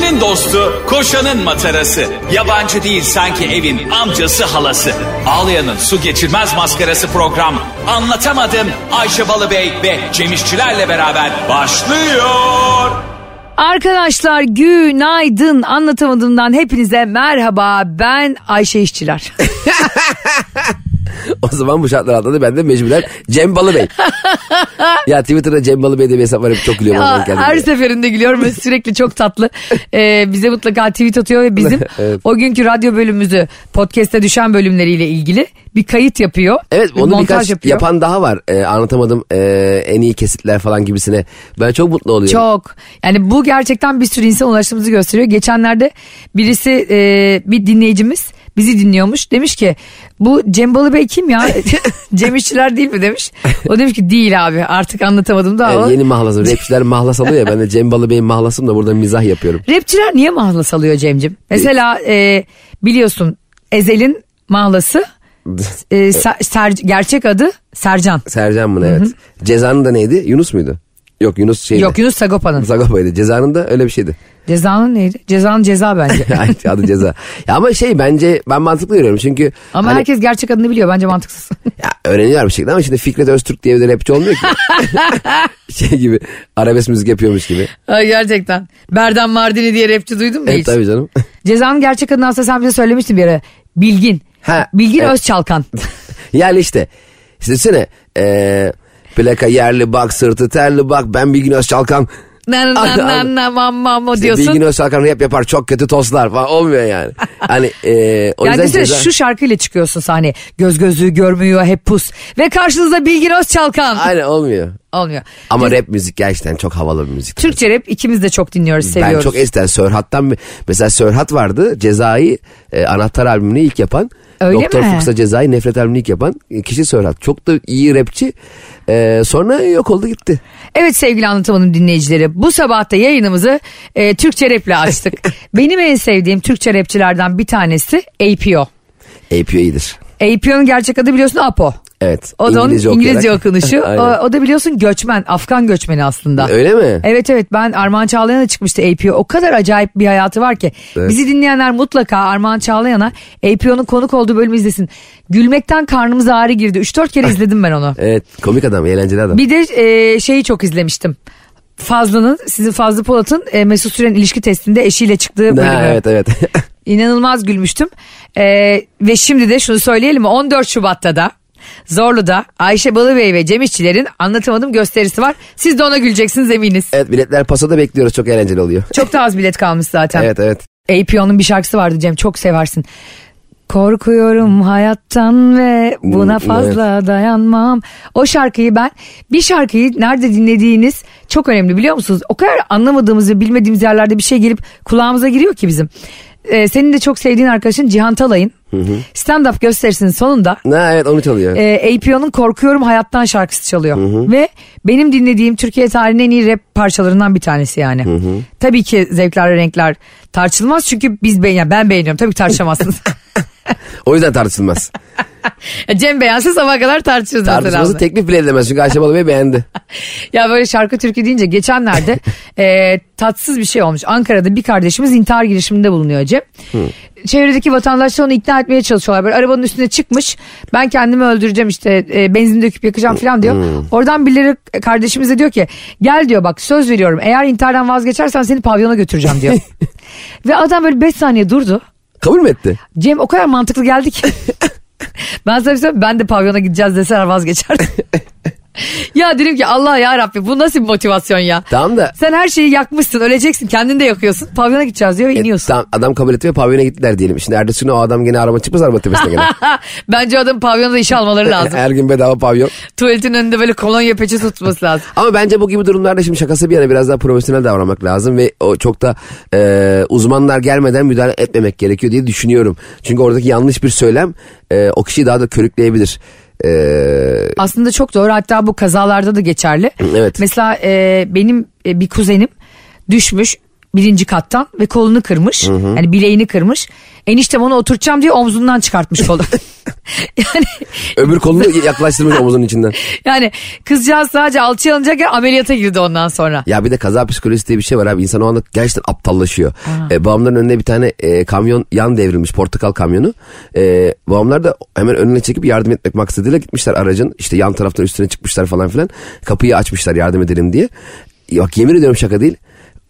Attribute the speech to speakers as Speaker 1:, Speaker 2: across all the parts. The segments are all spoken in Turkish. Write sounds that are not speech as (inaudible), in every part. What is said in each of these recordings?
Speaker 1: Ayşe'nin dostu, koşanın matarası. Yabancı değil sanki evin amcası halası. Ağlayan'ın su geçirmez maskarası program. Anlatamadım Ayşe Balıbey ve Cemişçilerle beraber başlıyor.
Speaker 2: Arkadaşlar günaydın anlatamadığımdan hepinize merhaba ben Ayşe İşçiler. (laughs) (laughs)
Speaker 3: O zaman bu şartlar altında ben de mecburen Cem Balıbey. (laughs) ya Twitter'da Cem Balıbey diye bir hesap var çok gülüyorum.
Speaker 2: Ya, her seferinde gülüyorum ve (laughs) sürekli çok tatlı. Ee, bize mutlaka tweet atıyor ve bizim
Speaker 3: Evet.
Speaker 2: o günkü radyo bölümümüzü podcast'te düşen bölümleriyle ilgili bir kayıt yapıyor.
Speaker 3: Evet
Speaker 2: bir
Speaker 3: onu
Speaker 2: montaj
Speaker 3: birkaç
Speaker 2: yapıyor.
Speaker 3: yapan daha var. Ee, anlatamadım ee, en iyi kesitler falan gibisine. Ben çok mutlu oluyorum.
Speaker 2: Çok. Yani bu gerçekten bir sürü insan ulaştığımızı gösteriyor. Geçenlerde birisi e, bir dinleyicimiz bizi dinliyormuş. Demiş ki bu Cem Balıbey kim ya? (laughs) Cem İşçiler değil mi demiş. O demiş ki değil abi artık anlatamadım da
Speaker 3: Yani
Speaker 2: o.
Speaker 3: yeni mahlasım. Rapçiler mahlas alıyor ya ben de Cem Balıbey'in mahlasım da burada mizah yapıyorum.
Speaker 2: Rapçiler niye mahlas alıyor Cem'cim? Mesela e, biliyorsun Ezel'in mahlası e, Ser- Ser- gerçek adı Sercan.
Speaker 3: Sercan mı evet. Cezanın da neydi? Yunus muydu? Yok Yunus şeydi.
Speaker 2: Yok Yunus Sagopa'nın.
Speaker 3: Sagopa'ydı. Cezanın da öyle bir şeydi.
Speaker 2: Cezanın neydi? Cezanın ceza bence. (laughs)
Speaker 3: Adı ceza. Ya ama şey bence ben mantıklı görüyorum çünkü
Speaker 2: Ama
Speaker 3: hani-
Speaker 2: herkes gerçek adını biliyor bence mantıksız. (laughs)
Speaker 3: Ya öğreniyorlar bir şekilde ama şimdi Fikret Öztürk diye bir de rapçi olmuyor ki. (laughs) şey gibi arabesk müzik yapıyormuş gibi.
Speaker 2: Ay gerçekten. Berdan Mardini diye rapçi duydun mu
Speaker 3: Evet
Speaker 2: hiç?
Speaker 3: tabii canım.
Speaker 2: Cezanın gerçek adını aslında sen bize söylemiştin bir ara. Bilgin.
Speaker 3: Ha,
Speaker 2: Bilgin
Speaker 3: evet.
Speaker 2: Özçalkan.
Speaker 3: yani işte. İşte düşünsene. Eee plaka yerli bak sırtı terli bak ben Bilgin Özçalkan.
Speaker 2: Na na na na mam mam o
Speaker 3: İşte
Speaker 2: diyorsun.
Speaker 3: Bilgin Özçalkan rap yapar çok kötü tostlar falan olmuyor yani. Hani eee o
Speaker 2: yani
Speaker 3: yüzden ceza...
Speaker 2: şu şarkıyla çıkıyorsun sahneye. Göz gözlüğü görmüyor hep pus. Ve karşınızda Bilgin Özçalkan.
Speaker 3: Aynen olmuyor.
Speaker 2: Olmuyor.
Speaker 3: Ama rap müzik gerçekten çok havalı bir müzik.
Speaker 2: Türkçe rap ikimiz de çok dinliyoruz, seviyoruz.
Speaker 3: Ben çok eskiden Sörhat'tan mesela Sörhat vardı Ceza'yı e, anahtar albümünü ilk yapan.
Speaker 2: Öyle
Speaker 3: Doktor
Speaker 2: mi?
Speaker 3: Fuchs'a Ceza'yı nefret albümünü ilk yapan kişi Sörhat. Çok da iyi rapçi. E, sonra yok oldu gitti.
Speaker 2: Evet sevgili anlatamanın dinleyicileri bu sabah da yayınımızı e, Türkçe raple açtık. (laughs) Benim en sevdiğim Türkçe rapçilerden bir tanesi APO.
Speaker 3: APO iyidir.
Speaker 2: APO'nun gerçek adı biliyorsun Apo.
Speaker 3: Evet.
Speaker 2: O da onun
Speaker 3: İngilizce
Speaker 2: İngilizce
Speaker 3: okuyarak.
Speaker 2: okunuşu. (laughs) O, o da biliyorsun göçmen, Afgan göçmeni aslında.
Speaker 3: Öyle mi?
Speaker 2: Evet evet ben Armağan Çağlayan'a çıkmıştı APO. O kadar acayip bir hayatı var ki.
Speaker 3: Evet.
Speaker 2: Bizi dinleyenler mutlaka Armağan Çağlayan'a APO'nun konuk olduğu bölümü izlesin. Gülmekten karnımız ağrı girdi. 3-4 kere izledim ben onu.
Speaker 3: Evet komik adam eğlenceli adam.
Speaker 2: Bir de e, şeyi çok izlemiştim. Fazlı'nın, sizin Fazlı Polat'ın e, Mesut Süren ilişki testinde eşiyle çıktığı bölümü.
Speaker 3: Ha, evet evet. (laughs)
Speaker 2: İnanılmaz gülmüştüm. E, ve şimdi de şunu söyleyelim mi? 14 Şubat'ta da Zorlu'da Ayşe Balıbey ve Cem İşçilerin anlatamadım gösterisi var. Siz de ona güleceksiniz eminiz.
Speaker 3: evet biletler pasoda bekliyoruz çok eğlenceli oluyor.
Speaker 2: Çok da az bilet kalmış zaten.
Speaker 3: Evet evet.
Speaker 2: APO'nun bir şarkısı vardı Cem çok seversin. Korkuyorum hayattan ve buna fazla dayanmam. O şarkıyı ben bir şarkıyı nerede dinlediğiniz çok önemli biliyor musunuz? O kadar anlamadığımız ve bilmediğimiz yerlerde bir şey gelip kulağımıza giriyor ki bizim. Ee, senin de çok sevdiğin arkadaşın Cihan Talay'ın stand-up gösterisinin sonunda
Speaker 3: Ha, evet onu çalıyor.
Speaker 2: e, APO'nun Korkuyorum Hayattan şarkısı çalıyor. Ve benim dinlediğim Türkiye tarihinin en iyi rap parçalarından bir tanesi yani. Tabii ki zevkler ve renkler tartışılmaz çünkü biz beğen yani ben beğeniyorum tabii ki tartışamazsınız. (laughs) (laughs)
Speaker 3: O yüzden tartışılmaz.
Speaker 2: Cem beğense sabah kadar tartışırız mesela.
Speaker 3: Tartışması teklif bile edemez çünkü Ayşe Balıbey beğendi. (laughs)
Speaker 2: Ya böyle şarkı türkü deyince geçenlerde e, tatsız bir şey olmuş. Ankara'da bir kardeşimiz intihar girişiminde bulunuyor Cem. Çevredeki vatandaşlar onu ikna etmeye çalışıyorlar. Böyle arabanın üstüne çıkmış. Ben kendimi öldüreceğim işte e, benzin döküp yakacağım falan diyor. Oradan birileri kardeşimize diyor ki gel diyor bak söz veriyorum eğer intihardan vazgeçersen seni pavyona götüreceğim diyor. (laughs) Ve adam böyle 5 saniye durdu.
Speaker 3: Kabul mü etti?
Speaker 2: Cem o kadar mantıklı geldi ki. (laughs) ben sana şey ben de pavyona gideceğiz deseler vazgeçerdim. (laughs) ya dedim ki Allah ya Rabbi bu nasıl bir motivasyon ya.
Speaker 3: Tamam da
Speaker 2: Sen her şeyi yakmışsın öleceksin kendin de yakıyorsun. Pavyona gideceğiz diyor ve
Speaker 3: E,
Speaker 2: iniyorsun.
Speaker 3: tamam, adam kabul ve pavyona gittiler diyelim. Şimdi ertesi gün o adam gene araba çıkmaz araba tepesine gene. (laughs)
Speaker 2: Bence o adamın pavyonda işe almaları lazım.
Speaker 3: Her gün bedava pavyon.
Speaker 2: Tuvaletin önünde böyle kolonya peçesi tutması lazım.
Speaker 3: Ama bence bu gibi durumlarda şimdi şakası bir yana biraz daha profesyonel davranmak lazım ve o çok da e, uzmanlar gelmeden müdahale etmemek gerekiyor diye düşünüyorum. Çünkü oradaki yanlış bir söylem e, o kişiyi daha da körükleyebilir. E,
Speaker 2: Aslında çok doğru hatta bu kazalarda da geçerli.
Speaker 3: Evet.
Speaker 2: Mesela e, benim e, bir kuzenim düşmüş birinci kattan ve kolunu kırmış. Yani bileğini kırmış. Eniştem onu oturtacağım diye omzundan çıkartmış kolu. (laughs) yani
Speaker 3: Öbür kolunu yaklaştırmış omuzun içinden.
Speaker 2: yani kızcağız sadece alçıya alınacakken ameliyata girdi ondan sonra.
Speaker 3: Ya bir de kaza psikolojisi diye bir şey var abi. İnsan o anda gerçekten aptallaşıyor. E, babamların önüne bir tane e, kamyon yan devrilmiş portakal kamyonu. E, babamlar da hemen önüne çekip yardım etmek maksadıyla gitmişler aracın. işte yan taraftan üstüne çıkmışlar falan filan. Kapıyı açmışlar yardım edelim diye. Bak yemin ediyorum şaka değil.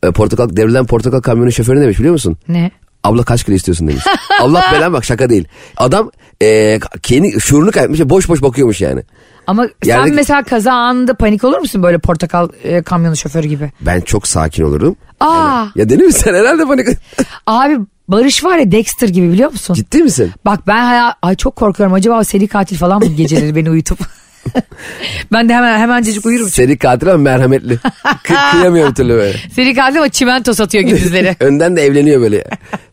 Speaker 3: E, portakal devrilen portakal kamyonun şoförü ne demiş biliyor musun?
Speaker 2: Ne?
Speaker 3: Abla kaç kilo istiyorsun demiş. Allah (laughs) belan bak şaka değil. Adam e, kendi şuurunu kaybetmiş boş boş bakıyormuş yani.
Speaker 2: Ama sen
Speaker 3: Yerdeki-
Speaker 2: mesela kaza anında panik olur musun böyle portakal e, kamyonu şoförü gibi?
Speaker 3: Ben çok sakin olurum.
Speaker 2: Aa
Speaker 3: Ya deli misin sen herhalde panik. (laughs)
Speaker 2: abi Barış var ya Dexter gibi biliyor musun?
Speaker 3: Ciddi misin?
Speaker 2: Bak ben haya- ay çok korkuyorum acaba seri katil falan mı geceleri beni uyutup. (laughs) (laughs) ben de hemen hemencecik uyurum.
Speaker 3: Seri katil ama merhametli. Kı- (laughs) kıyamıyor bir türlü böyle.
Speaker 2: Seri katil ama çimento satıyor gündüzleri. (laughs)
Speaker 3: Önden de evleniyor böyle.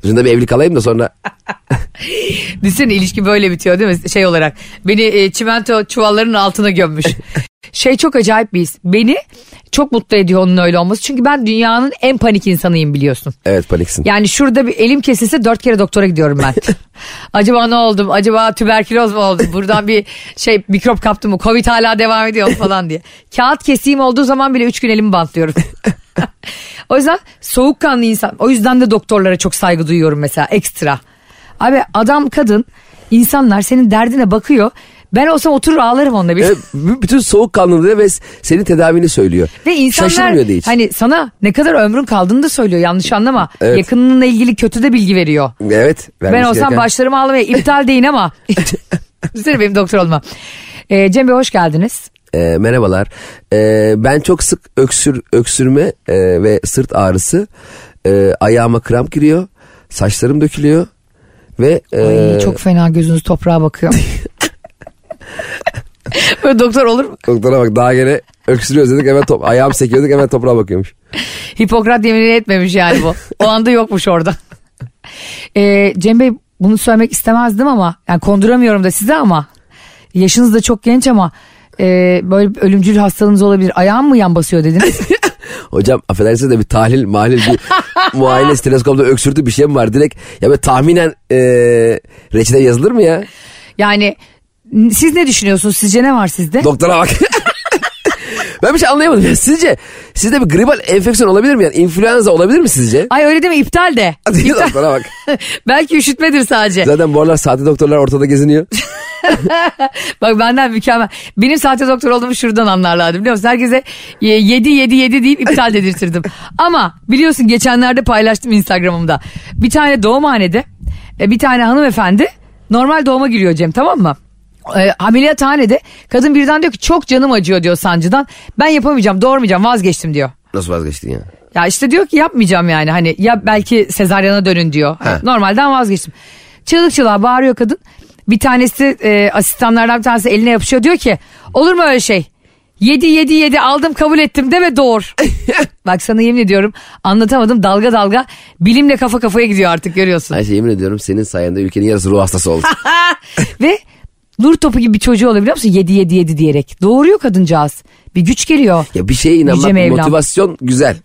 Speaker 3: Dışında bir evli kalayım da sonra.
Speaker 2: Düşünsene ilişki böyle bitiyor değil mi? Şey olarak beni e, çimento çuvallarının altına gömmüş. Şey çok acayip bir his. Beni çok mutlu ediyor onun öyle olması. Çünkü ben dünyanın en panik insanıyım biliyorsun.
Speaker 3: Evet paniksin.
Speaker 2: Yani şurada bir elim kesilse dört kere doktora gidiyorum ben. (laughs) Acaba ne oldum? Acaba tüberküloz mu oldum? Buradan bir şey mikrop kaptım mı? Covid hala devam ediyor falan diye. Kağıt kesiğim olduğu zaman bile üç gün elimi bantlıyorum. (laughs) o yüzden soğukkanlı insan. O yüzden de doktorlara çok saygı duyuyorum mesela ekstra. Abi adam kadın insanlar senin derdine bakıyor. Ben olsam oturur ağlarım onunla bir.
Speaker 3: B- bütün soğukkanlılığı ve senin tedavini söylüyor.
Speaker 2: Ve insanlar
Speaker 3: Şaşırmıyor da hiç.
Speaker 2: hani sana ne kadar ömrün kaldığını da söylüyor yanlış anlama.
Speaker 3: Evet.
Speaker 2: Yakınınla ilgili kötü de bilgi veriyor.
Speaker 3: Evet.
Speaker 2: Ben olsam
Speaker 3: gereken-
Speaker 2: başlarımı ağlamaya (laughs) iptal deyin ama. (laughs) Düşünsene benim doktor olma. Ee, Cem Bey hoş geldiniz.
Speaker 3: Ee, merhabalar. Ee, ben çok sık öksür öksürme e, ve sırt ağrısı. Ee, ayağıma kramp giriyor. Saçlarım dökülüyor. Ve e,
Speaker 2: Ay, çok fena gözünüz toprağa bakıyor. (laughs) (laughs) Böyle doktor olur mu?
Speaker 3: doktora bak daha gene öksürüyoruz dedik hemen top, ayağım sekiyorduk hemen toprağa bakıyormuş.
Speaker 2: Hipokrat yeminini etmemiş yani bu. O anda yokmuş orada. (laughs) Ee, Cem Bey bunu söylemek istemezdim ama yani konduramıyorum da size ama yaşınız da çok genç ama e, böyle ölümcül hastalığınız olabilir. Ayağım mı yan basıyor dediniz? (laughs)
Speaker 3: Hocam affedersiniz de bir tahlil mahlil bir muayene steteskopta öksürdü bir şey mi var direkt ya böyle tahminen e, reçete yazılır mı ya?
Speaker 2: yani siz ne düşünüyorsunuz? Sizce ne var sizde?
Speaker 3: Doktora bak. (laughs) ben bir şey anlayamadım ya sizce sizde bir gribal enfeksiyon olabilir mi yani influenza olabilir mi sizce?
Speaker 2: Ay öyle deme iptal de. İptal.
Speaker 3: Doktora bak. (laughs)
Speaker 2: Belki üşütmedir sadece.
Speaker 3: Zaten bu aralar sahte doktorlar ortada geziniyor. (laughs)
Speaker 2: Bak benden mükemmel. Benim sahte doktor olduğumu şuradan anlarlardı biliyor musun? Herkese 7 7 7 deyip iptal dedirtirdim. Ama biliyorsun geçenlerde paylaştım Instagram'ımda. Bir tane doğumhanede e, bir tane hanımefendi normal doğuma giriyor Cem tamam mı? E, ameliyathanede kadın birden diyor ki çok canım acıyor diyor sancıdan. Ben yapamayacağım doğurmayacağım vazgeçtim diyor.
Speaker 3: Nasıl vazgeçtin ya?
Speaker 2: Ya işte diyor ki yapmayacağım yani hani ya belki sezaryana dönün diyor.
Speaker 3: He.
Speaker 2: normalden vazgeçtim. Çığlık çığlığa bağırıyor kadın. Bir tanesi e, asistanlardan bir tanesi eline yapışıyor diyor ki olur mu öyle şey? Yedi yedi yedi aldım kabul ettim de ve doğur. (laughs) Bak sana yemin ediyorum anlatamadım dalga dalga bilimle kafa kafaya gidiyor artık görüyorsun.
Speaker 3: Ayşe yemin ediyorum senin sayende ülkenin yarısı ruh hastası oldu. (laughs)
Speaker 2: ve nur topu gibi bir çocuğu olabiliyor musun? Yedi yedi yedi diyerek. Doğuruyor kadıncağız. Bir güç geliyor.
Speaker 3: ya bir şeye inanmak motivasyon güzel.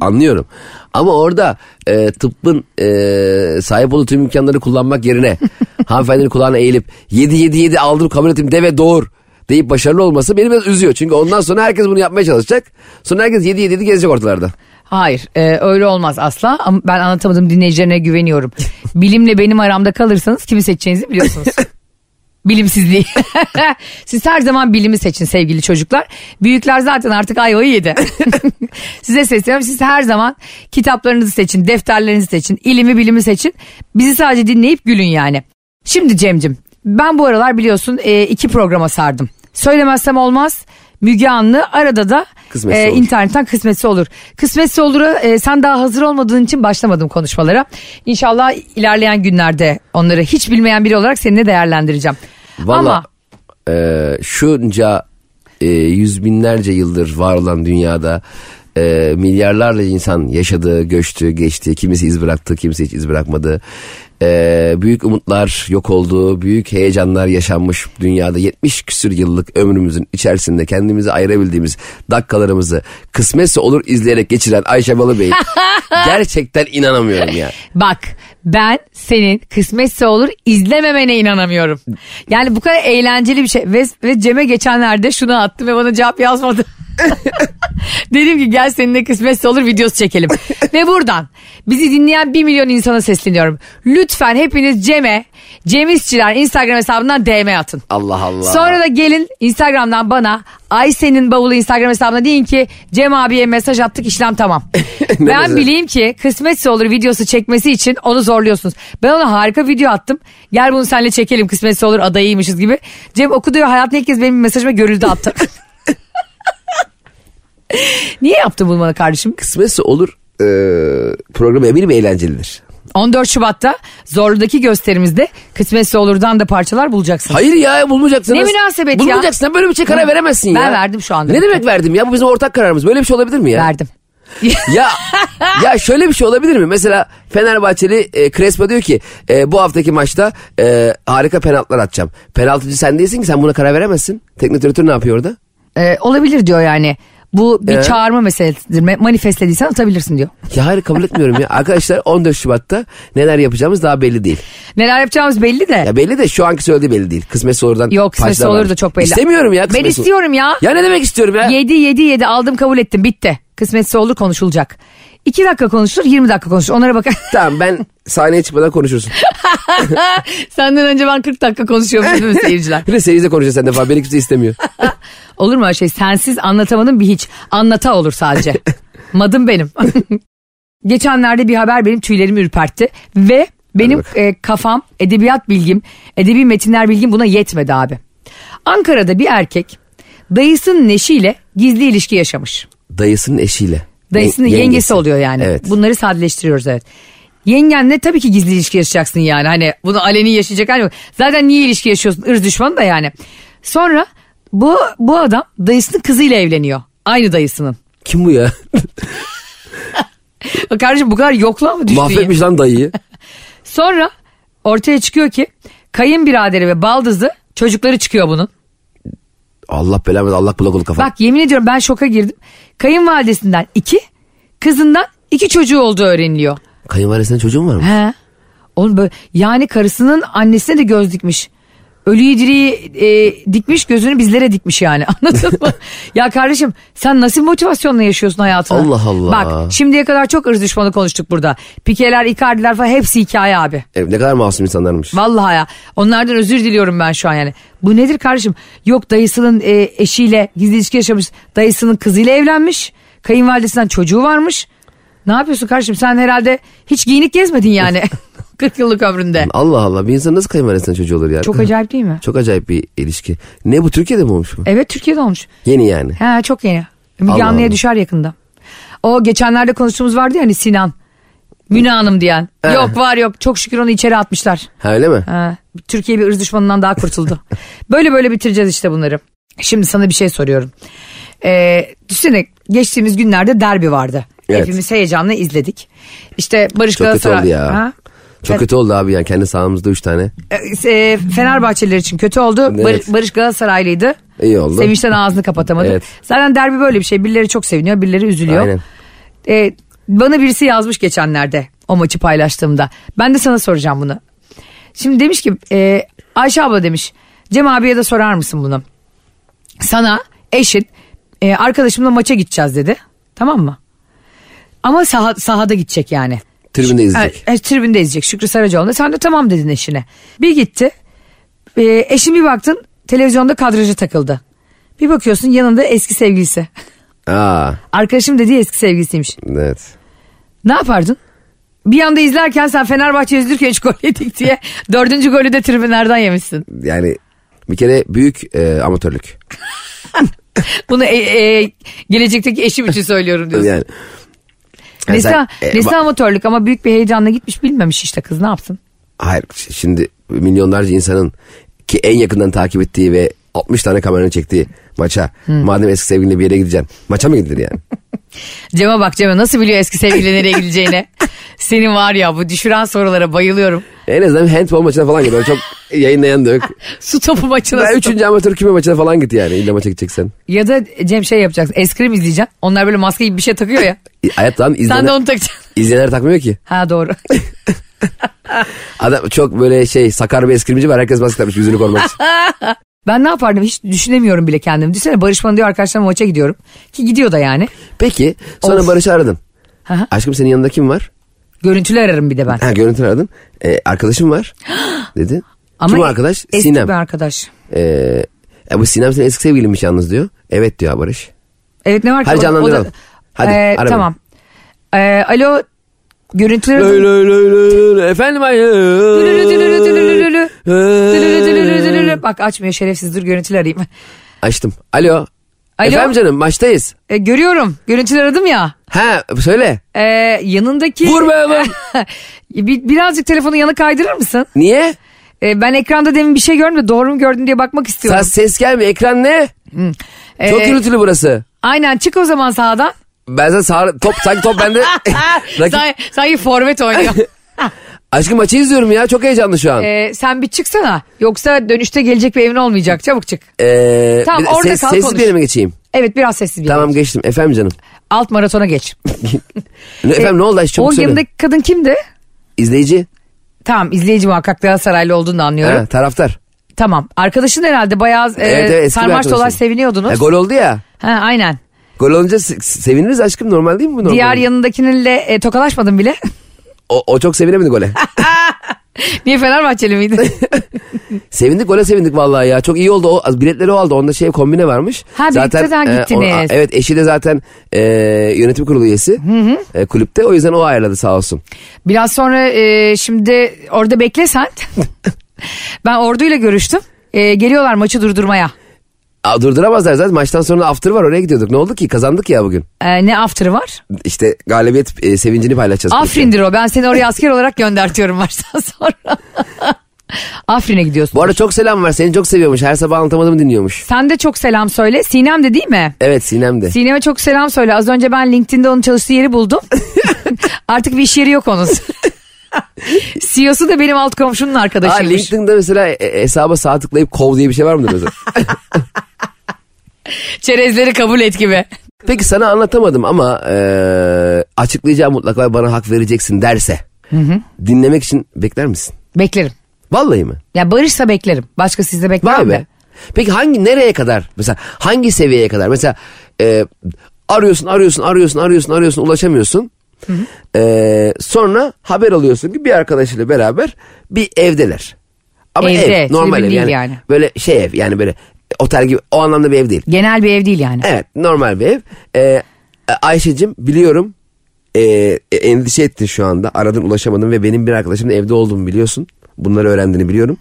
Speaker 3: Anlıyorum. Ama orada e, tıbbın e, sahip olduğu tüm imkanları kullanmak yerine (laughs) hanımefendinin kulağına eğilip 7 7 7 aldım kabul ettim de ve doğur deyip başarılı olması beni biraz üzüyor. Çünkü ondan sonra herkes bunu yapmaya çalışacak. Sonra herkes 7 7 7 gezecek ortalarda.
Speaker 2: Hayır e, öyle olmaz asla ama ben anlatamadım dinleyicilerine güveniyorum. Bilimle benim aramda kalırsanız kimi seçeceğinizi biliyorsunuz. (laughs) Bilimsizliği. (laughs) Siz her zaman bilimi seçin sevgili çocuklar. Büyükler zaten artık ayvayı yedi. (laughs) Size sesleniyorum. Siz her zaman kitaplarınızı seçin, defterlerinizi seçin, ilimi bilimi seçin. Bizi sadece dinleyip gülün yani. Şimdi Cem'cim ben bu aralar biliyorsun e, iki programa sardım. Söylemezsem olmaz. Müge Anlı arada da
Speaker 3: Kısmetse
Speaker 2: e,
Speaker 3: olur.
Speaker 2: internetten kısmetse olur. Kısmetse olur'a e, sen daha hazır olmadığın için başlamadım konuşmalara. İnşallah ilerleyen günlerde onları hiç bilmeyen biri olarak seninle değerlendireceğim.
Speaker 3: Valla e, şunca e, yüz binlerce yıldır var olan dünyada e, milyarlarla insan yaşadı, göçtü, geçti. Kimisi iz bıraktı, kimisi hiç iz bırakmadı. E, büyük umutlar yok oldu, büyük heyecanlar yaşanmış dünyada 70 küsür yıllık ömrümüzün içerisinde kendimizi ayırabildiğimiz dakikalarımızı kısmetse olur izleyerek geçiren Ayşe Balıbey (laughs) gerçekten inanamıyorum ya.
Speaker 2: Bak ben senin kısmetse olur izlememene inanamıyorum. Yani bu kadar eğlenceli bir şey. Ve, ve Cem'e geçenlerde şunu attım ve bana cevap yazmadı. (laughs) (laughs) Dedim ki gel seninle kısmetse olur videosu çekelim. (laughs) Ve buradan bizi dinleyen bir milyon insana sesleniyorum. Lütfen hepiniz Cem'e, Cem İşçiler Instagram hesabından DM atın.
Speaker 3: Allah Allah.
Speaker 2: Sonra da gelin Instagram'dan bana Ayşe'nin bavulu Instagram hesabına deyin ki Cem abiye mesaj attık işlem tamam. (laughs) Ben
Speaker 3: mesaj?
Speaker 2: bileyim ki kısmetse olur videosu çekmesi için onu zorluyorsunuz. Ben ona harika video attım. Gel bunu seninle çekelim kısmetse olur adayıymışız gibi. Cem okudu ve hayatında ilk kez benim mesajıma görüldü attı. (laughs) Niye yaptın bunu bana kardeşim?
Speaker 3: Kısmetse olur e, programı eminim eğlencelidir.
Speaker 2: 14 Şubat'ta Zorlu'daki gösterimizde Kısmetse Olur'dan da parçalar bulacaksınız.
Speaker 3: Hayır ya bulmayacaksın.
Speaker 2: Ne münasebet ya?
Speaker 3: Bulmayacaksın. Böyle bir şey karar veremezsin ya.
Speaker 2: Ben verdim şu anda.
Speaker 3: Ne demek verdim ya? Bu bizim ortak kararımız. Böyle bir şey olabilir mi ya?
Speaker 2: Verdim. (laughs)
Speaker 3: ya ya şöyle bir şey olabilir mi? Mesela Fenerbahçeli e, Crespo diyor ki e, bu haftaki maçta e, harika penaltılar atacağım. Penaltıcı sen değilsin ki sen buna karar veremezsin. Teknik direktör ne yapıyor orada?
Speaker 2: Ee, olabilir diyor yani. Bu bir
Speaker 3: Ee?
Speaker 2: çağırma meselesidir. Me- Manifestlediysen atabilirsin diyor.
Speaker 3: Ya hayır kabul etmiyorum ya. (laughs) Arkadaşlar 14 Şubat'ta neler yapacağımız daha belli değil.
Speaker 2: Neler yapacağımız belli de.
Speaker 3: Ya belli de şu anki söylediği belli değil. Kısmetse olurdan
Speaker 2: Yok kısmetse olur da çok belli.
Speaker 3: İstemiyorum ya
Speaker 2: Ben
Speaker 3: kısmetse olur.
Speaker 2: istiyorum ya.
Speaker 3: Ya ne demek istiyorum ya?
Speaker 2: 7 7 7 aldım kabul ettim bitti. Kısmetse olur konuşulacak. 2 dakika konuşulur 20 dakika konuşulur. Onlara bak. (laughs)
Speaker 3: Tamam ben sahneye çıkmadan konuşursun. (laughs)
Speaker 2: Senden önce ben 40 dakika konuşuyorum değil mi seyirciler? (laughs)
Speaker 3: Bir de seyirci konuşacağız sen defa. Beni kimse istemiyor.
Speaker 2: Olur mu öyle şey? Sensiz anlatamadım bir hiç. Anlata olur sadece. Madım benim. Geçenlerde bir haber benim tüylerimi ürpertti. Ve benim e, kafam, edebiyat bilgim, edebi metinler bilgim buna yetmedi abi. Ankara'da bir erkek dayısının eşiyle gizli ilişki yaşamış.
Speaker 3: Dayısının eşiyle.
Speaker 2: Dayısının
Speaker 3: Ye-
Speaker 2: yengesi. oluyor yani.
Speaker 3: Evet.
Speaker 2: Bunları sadeleştiriyoruz evet. Yengenle tabii ki gizli ilişki yaşayacaksın yani. Hani bunu aleni yaşayacak yok. Zaten niye ilişki yaşıyorsun? Irz düşmanı da yani. Sonra bu bu adam dayısının kızıyla evleniyor. Aynı dayısının.
Speaker 3: Kim bu ya? (laughs)
Speaker 2: Kardeşim bu kadar yokluğa mı düştün ya?
Speaker 3: Mahvetmiş lan dayıyı.
Speaker 2: Sonra ortaya çıkıyor ki kayınbiraderi ve baldızı çocukları çıkıyor bunun.
Speaker 3: Allah belamı Allah kulak olu kafa.
Speaker 2: Bak yemin ediyorum ben şoka girdim. Kayınvalidesinden iki, kızından iki çocuğu olduğu öğreniliyor.
Speaker 3: Kayınvalidesinin çocuğun var mı?
Speaker 2: He. Oğlum böyle yani karısının annesine de göz dikmiş. Ölüyü diriyi e, dikmiş gözünü bizlere dikmiş yani (laughs) anladın mı? ya kardeşim sen nasıl motivasyonla yaşıyorsun hayatını?
Speaker 3: Allah Allah.
Speaker 2: Bak şimdiye kadar çok ırz düşmanı konuştuk burada. Pikeler, Icardi'ler falan hepsi hikaye abi.
Speaker 3: E, ne kadar masum insanlarmış.
Speaker 2: Vallahi ya onlardan özür diliyorum ben şu an yani. Bu nedir kardeşim? Yok dayısının e, eşiyle gizli ilişki yaşamış. Dayısının kızıyla evlenmiş. Kayınvalidesinden çocuğu varmış. Ne yapıyorsun kardeşim sen herhalde hiç giyinik gezmedin yani. (laughs) 40 yıllık ömründe.
Speaker 3: Allah Allah bir insan nasıl kayınvalidesinden çocuğu olur ya?
Speaker 2: Çok acayip değil mi?
Speaker 3: Çok acayip bir ilişki. Ne bu Türkiye'de mi olmuş bu?
Speaker 2: Evet Türkiye'de olmuş.
Speaker 3: Yeni yani.
Speaker 2: He çok yeni. Müge Anlı'ya düşer yakında. O geçenlerde konuştuğumuz vardı ya hani Sinan. Müne Hanım diyen.
Speaker 3: He.
Speaker 2: Yok var yok çok şükür onu içeri atmışlar.
Speaker 3: Ha öyle mi?
Speaker 2: Ha, Türkiye bir ırz düşmanından daha kurtuldu. (laughs) böyle böyle bitireceğiz işte bunları. Şimdi sana bir şey soruyorum. Ee, düşünsene geçtiğimiz günlerde derbi vardı.
Speaker 3: Evet.
Speaker 2: Hepimiz heyecanla izledik. İşte Barış
Speaker 3: Çok kötü
Speaker 2: Galatasaray...
Speaker 3: oldu ya.
Speaker 2: Ha?
Speaker 3: Çok kötü oldu abi yani kendi sahamızda üç tane.
Speaker 2: Ee, e, Fenerbahçeliler için kötü oldu.
Speaker 3: Evet.
Speaker 2: Bar- Barış Galatasaraylıydı.
Speaker 3: İyi oldu.
Speaker 2: Sevinçten ağzını kapatamadı.
Speaker 3: Evet.
Speaker 2: Zaten derbi böyle bir şey. Birileri çok seviniyor, birileri üzülüyor.
Speaker 3: Aynen.
Speaker 2: Ee, bana birisi yazmış geçenlerde o maçı paylaştığımda. Ben de sana soracağım bunu. Şimdi demiş ki e, Ayşe abla demiş Cem abiye de sorar mısın bunu? Sana eşin e, arkadaşımla maça gideceğiz dedi. Tamam mı? Ama saha, sahada gidecek yani.
Speaker 3: Tribünde izleyecek.
Speaker 2: E, tribünde izleyecek Şükrü Saracoğlu'nda. Sen de tamam dedin eşine. Bir gitti. E, eşin bir baktın televizyonda kadraja takıldı. Bir bakıyorsun yanında eski sevgilisi.
Speaker 3: Aa
Speaker 2: Arkadaşım dediği eski sevgilisiymiş.
Speaker 3: evet.
Speaker 2: Ne yapardın? Bir anda izlerken sen Fenerbahçe üzülürken 3 gol yedik diye (laughs) dördüncü golü de tribünlerden yemişsin.
Speaker 3: Yani bir kere büyük e, amatörlük. (laughs)
Speaker 2: Bunu e, e, gelecekteki eşim için söylüyorum diyorsun.
Speaker 3: Yani. Sen- e,
Speaker 2: nesi
Speaker 3: bak-
Speaker 2: amatörlük ama büyük bir heyecanla gitmiş bilmemiş işte kız ne yapsın?
Speaker 3: Hayır şimdi milyonlarca insanın ki en yakından takip ettiği ve 60 tane kameranın çektiği maça madem eski sevgilinle bir yere gideceksin maça mı gidilir yani? (laughs)
Speaker 2: Cem'e bak Cem'e nasıl biliyor eski sevgili nereye gideceğini. (laughs) Senin var ya bu düşüren sorulara bayılıyorum.
Speaker 3: En azından handball maçına falan git. Çok yayınlayan da yok. (laughs)
Speaker 2: Su topu maçına.
Speaker 3: Ben üçüncü amatör küme maçına falan git yani. İlla maça gideceksen.
Speaker 2: Ya da Cem şey yapacaksın. Eskrim izleyeceksin. Onlar böyle maske gibi bir şey takıyor ya. (laughs)
Speaker 3: Hayattan
Speaker 2: Sen de
Speaker 3: izleyenler,
Speaker 2: onu takacaksın. (laughs)
Speaker 3: izleyenler takmıyor ki.
Speaker 2: Ha doğru.
Speaker 3: Adam çok böyle şey sakar bir eskrimci var. Herkes maske takmış yüzünü korumak için.
Speaker 2: Ben ne yapardım hiç düşünemiyorum bile kendimi. Düşünsene Barış bana diyor arkadaşlarım maça gidiyorum. Ki gidiyor da yani.
Speaker 3: Peki sonra
Speaker 2: Of.
Speaker 3: Barış'ı aradın. Aşkım senin yanında kim var?
Speaker 2: Görüntülü ararım bir de ben.
Speaker 3: Ha görüntü aradın. Ee, arkadaşım var (gasps) dedi.
Speaker 2: Ama
Speaker 3: kim o arkadaş?
Speaker 2: Eski
Speaker 3: Sinem.
Speaker 2: bir arkadaş.
Speaker 3: Ee, e, bu Sinem senin eski sevgilinmiş yalnız diyor. Evet diyor Barış.
Speaker 2: Evet ne var ki?
Speaker 3: Hadi
Speaker 2: o da-
Speaker 3: canlandıralım. Hadi,
Speaker 2: Ee,
Speaker 3: ara.
Speaker 2: Tamam. Ee, alo görüntülü
Speaker 3: Lay
Speaker 2: aradım.
Speaker 3: lay lay lay lay. Efendim ay.
Speaker 2: Bak açmıyor şerefsiz dur görüntülü arayayım.
Speaker 3: Açtım. Alo.
Speaker 2: Alo.
Speaker 3: Efendim canım maçtayız.
Speaker 2: Ee, görüyorum görüntülü aradım ya.
Speaker 3: Ha söyle.
Speaker 2: Ee, yanındaki...
Speaker 3: Vur be oğlum. (laughs)
Speaker 2: Bir, birazcık telefonu yana kaydırır mısın?
Speaker 3: Niye?
Speaker 2: Ee, ben ekranda demin bir şey gördüm de doğru mu gördün diye bakmak istiyorum.
Speaker 3: ses gelmiyor. Ekran ne? Çok
Speaker 2: Ee,
Speaker 3: gürültülü burası.
Speaker 2: Aynen çık o zaman sağdan.
Speaker 3: Ben sana sağ, top sanki top bende. (laughs) (laughs) Rakip,
Speaker 2: Sanki, sanki forvet oynuyor.
Speaker 3: Aşkım maçı izliyorum ya. Çok heyecanlı şu an.
Speaker 2: Ee, sen bir çıksana. Yoksa dönüşte gelecek bir evin olmayacak. Çabuk çık.
Speaker 3: Ee,
Speaker 2: tamam,
Speaker 3: bir
Speaker 2: orada
Speaker 3: ses,
Speaker 2: kal,
Speaker 3: sessiz
Speaker 2: konuş.
Speaker 3: bir yere mi geçeyim?
Speaker 2: Evet biraz sessiz bir
Speaker 3: Tamam
Speaker 2: yer.
Speaker 3: geçtim. Efendim canım.
Speaker 2: Alt maratona geç. (laughs)
Speaker 3: Ne, efendim ne oldu Ayşe çabuk
Speaker 2: o
Speaker 3: söyle.
Speaker 2: yanındaki kadın kimdi?
Speaker 3: İzleyici.
Speaker 2: Tamam izleyici muhakkak Galatasaraylı olduğunu da anlıyorum.
Speaker 3: Ha, taraftar.
Speaker 2: Tamam arkadaşın herhalde bayağı e,
Speaker 3: Evet, evet, eski bir
Speaker 2: sarmaş dolaş
Speaker 3: arkadaşım.
Speaker 2: seviniyordunuz.
Speaker 3: Ha, gol oldu ya.
Speaker 2: Ha, aynen.
Speaker 3: Gol olunca se- seviniriz aşkım normal değil mi bu normal?
Speaker 2: Diğer yanındakininle e, tokalaşmadın bile. (laughs)
Speaker 3: O, o çok sevinemedi gole. (laughs)
Speaker 2: Niye Fenerbahçeli miydi? (laughs)
Speaker 3: sevindik gole sevindik vallahi ya. Çok iyi oldu. O biletleri o aldı. Onda şey kombine varmış.
Speaker 2: Ha, birlikte de gittiniz.
Speaker 3: o- evet eşi de zaten e, yönetim kurulu üyesi. E, kulüpte. O yüzden o ayarladı sağ olsun.
Speaker 2: Biraz sonra e, şimdi orada beklesen. (laughs) ben orduyla görüştüm. E, geliyorlar maçı durdurmaya.
Speaker 3: Aa, durduramazlar zaten. Maçtan sonra after var. Oraya gidiyorduk. Ne oldu ki? Kazandık ya bugün.
Speaker 2: E, ne after'ı var?
Speaker 3: İşte galibiyet e, sevincini paylaşacağız.
Speaker 2: Afrin'dir o. Ben seni oraya asker olarak göndertiyorum maçtan (laughs) sonra. Afrin'e gidiyorsun.
Speaker 3: Bu arada çok selam var. Seni çok seviyormuş. Her sabah anlatamadığımı dinliyormuş.
Speaker 2: Sen de çok selam söyle. Sinem de değil mi?
Speaker 3: Evet Sinem de.
Speaker 2: Sinem'e çok selam söyle. Az önce ben LinkedIn'de onun çalıştığı yeri buldum. (laughs) Artık bir iş yeri yok onun. CEO'su da benim alt komşunun
Speaker 3: Aa,
Speaker 2: arkadaşıymış.
Speaker 3: LinkedIn'de mesela e, hesaba sağ tıklayıp kov diye bir şey var mıdır mesela? (laughs) (laughs)
Speaker 2: Çerezleri kabul et gibi.
Speaker 3: Peki sana anlatamadım ama e, açıklayacağım mutlaka bana hak vereceksin derse. Dinlemek için bekler misin?
Speaker 2: Beklerim.
Speaker 3: Vallahi mi?
Speaker 2: Ya barışsa beklerim. Başka sizde
Speaker 3: Vay
Speaker 2: beklemem
Speaker 3: be.
Speaker 2: de.
Speaker 3: Peki hangi nereye kadar? Mesela hangi seviyeye kadar? Mesela e, arıyorsun arıyorsun arıyorsun arıyorsun arıyorsun ulaşamıyorsun. E, sonra haber alıyorsun ki bir arkadaşıyla beraber bir evdeler. Ama
Speaker 2: Evde,
Speaker 3: ev normal ev yani,
Speaker 2: yani.
Speaker 3: Böyle şey ev yani böyle otel gibi o anlamda bir ev değil.
Speaker 2: Genel bir ev değil yani.
Speaker 3: Evet normal bir ev. Ee, Ayşe'cim biliyorum e, e, endişe ettin şu anda. Aradın ulaşamadın ve benim bir arkadaşımın evde olduğumu biliyorsun. Bunları öğrendiğini biliyorum.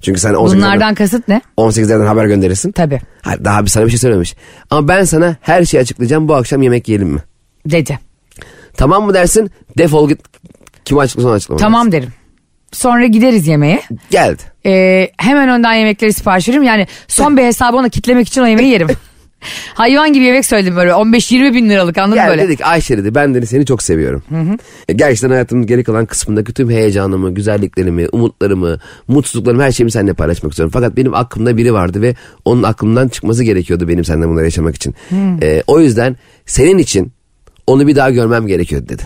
Speaker 3: Çünkü sen 18'lerden,
Speaker 2: Bunlardan kasıt ne?
Speaker 3: 18'lerden haber gönderirsin.
Speaker 2: Tabii.
Speaker 3: Hayır, daha bir sana bir şey söylememiş. Ama ben sana her şeyi açıklayacağım. Bu akşam yemek yiyelim mi?
Speaker 2: Dedi.
Speaker 3: Tamam mı dersin? Defol git. Kim açıklasın açıklama.
Speaker 2: Tamam derim. Sonra gideriz yemeğe.
Speaker 3: Geldi.
Speaker 2: Ee, hemen önden yemekleri sipariş veririm. Yani son bir hesabı ona kitlemek için o yemeği yerim. (laughs) Hayvan gibi yemek söyledim böyle 15-20 bin liralık anladın mı böyle?
Speaker 3: dedik Ayşe dedi ben dedi seni çok seviyorum. E, Gerçekten hayatımın geri kalan kısmındaki tüm heyecanımı, güzelliklerimi, umutlarımı, mutsuzluklarımı her şeyimi seninle paylaşmak istiyorum. Fakat benim aklımda biri vardı ve onun aklımdan çıkması gerekiyordu benim senden bunları yaşamak için. E, o yüzden senin için onu bir daha görmem gerekiyordu dedi.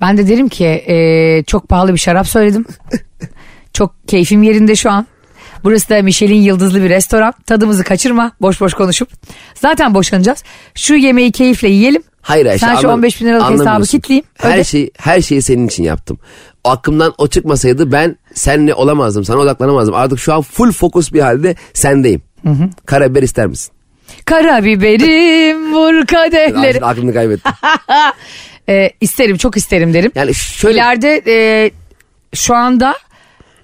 Speaker 2: Ben de derim ki e, çok pahalı bir şarap söyledim. çok keyfim yerinde şu an. Burası da Michelin yıldızlı bir restoran. Tadımızı kaçırma boş boş konuşup. Zaten boşanacağız. Şu yemeği keyifle yiyelim.
Speaker 3: Hayır Ayşe
Speaker 2: Sen şu
Speaker 3: anlam-
Speaker 2: 15 bin liralık hesabı kitleyeyim.
Speaker 3: Her
Speaker 2: öde.
Speaker 3: şey her şeyi senin için yaptım. O aklımdan o çıkmasaydı ben seninle olamazdım. Sana odaklanamazdım. Artık şu an full fokus bir halde sendeyim. Karabiber ister misin?
Speaker 2: Karabiberim vur kadehleri.
Speaker 3: Aklımı kaybettim. (laughs)
Speaker 2: E, isterim çok isterim derim.
Speaker 3: Yani şöyle
Speaker 2: İleride e, şu anda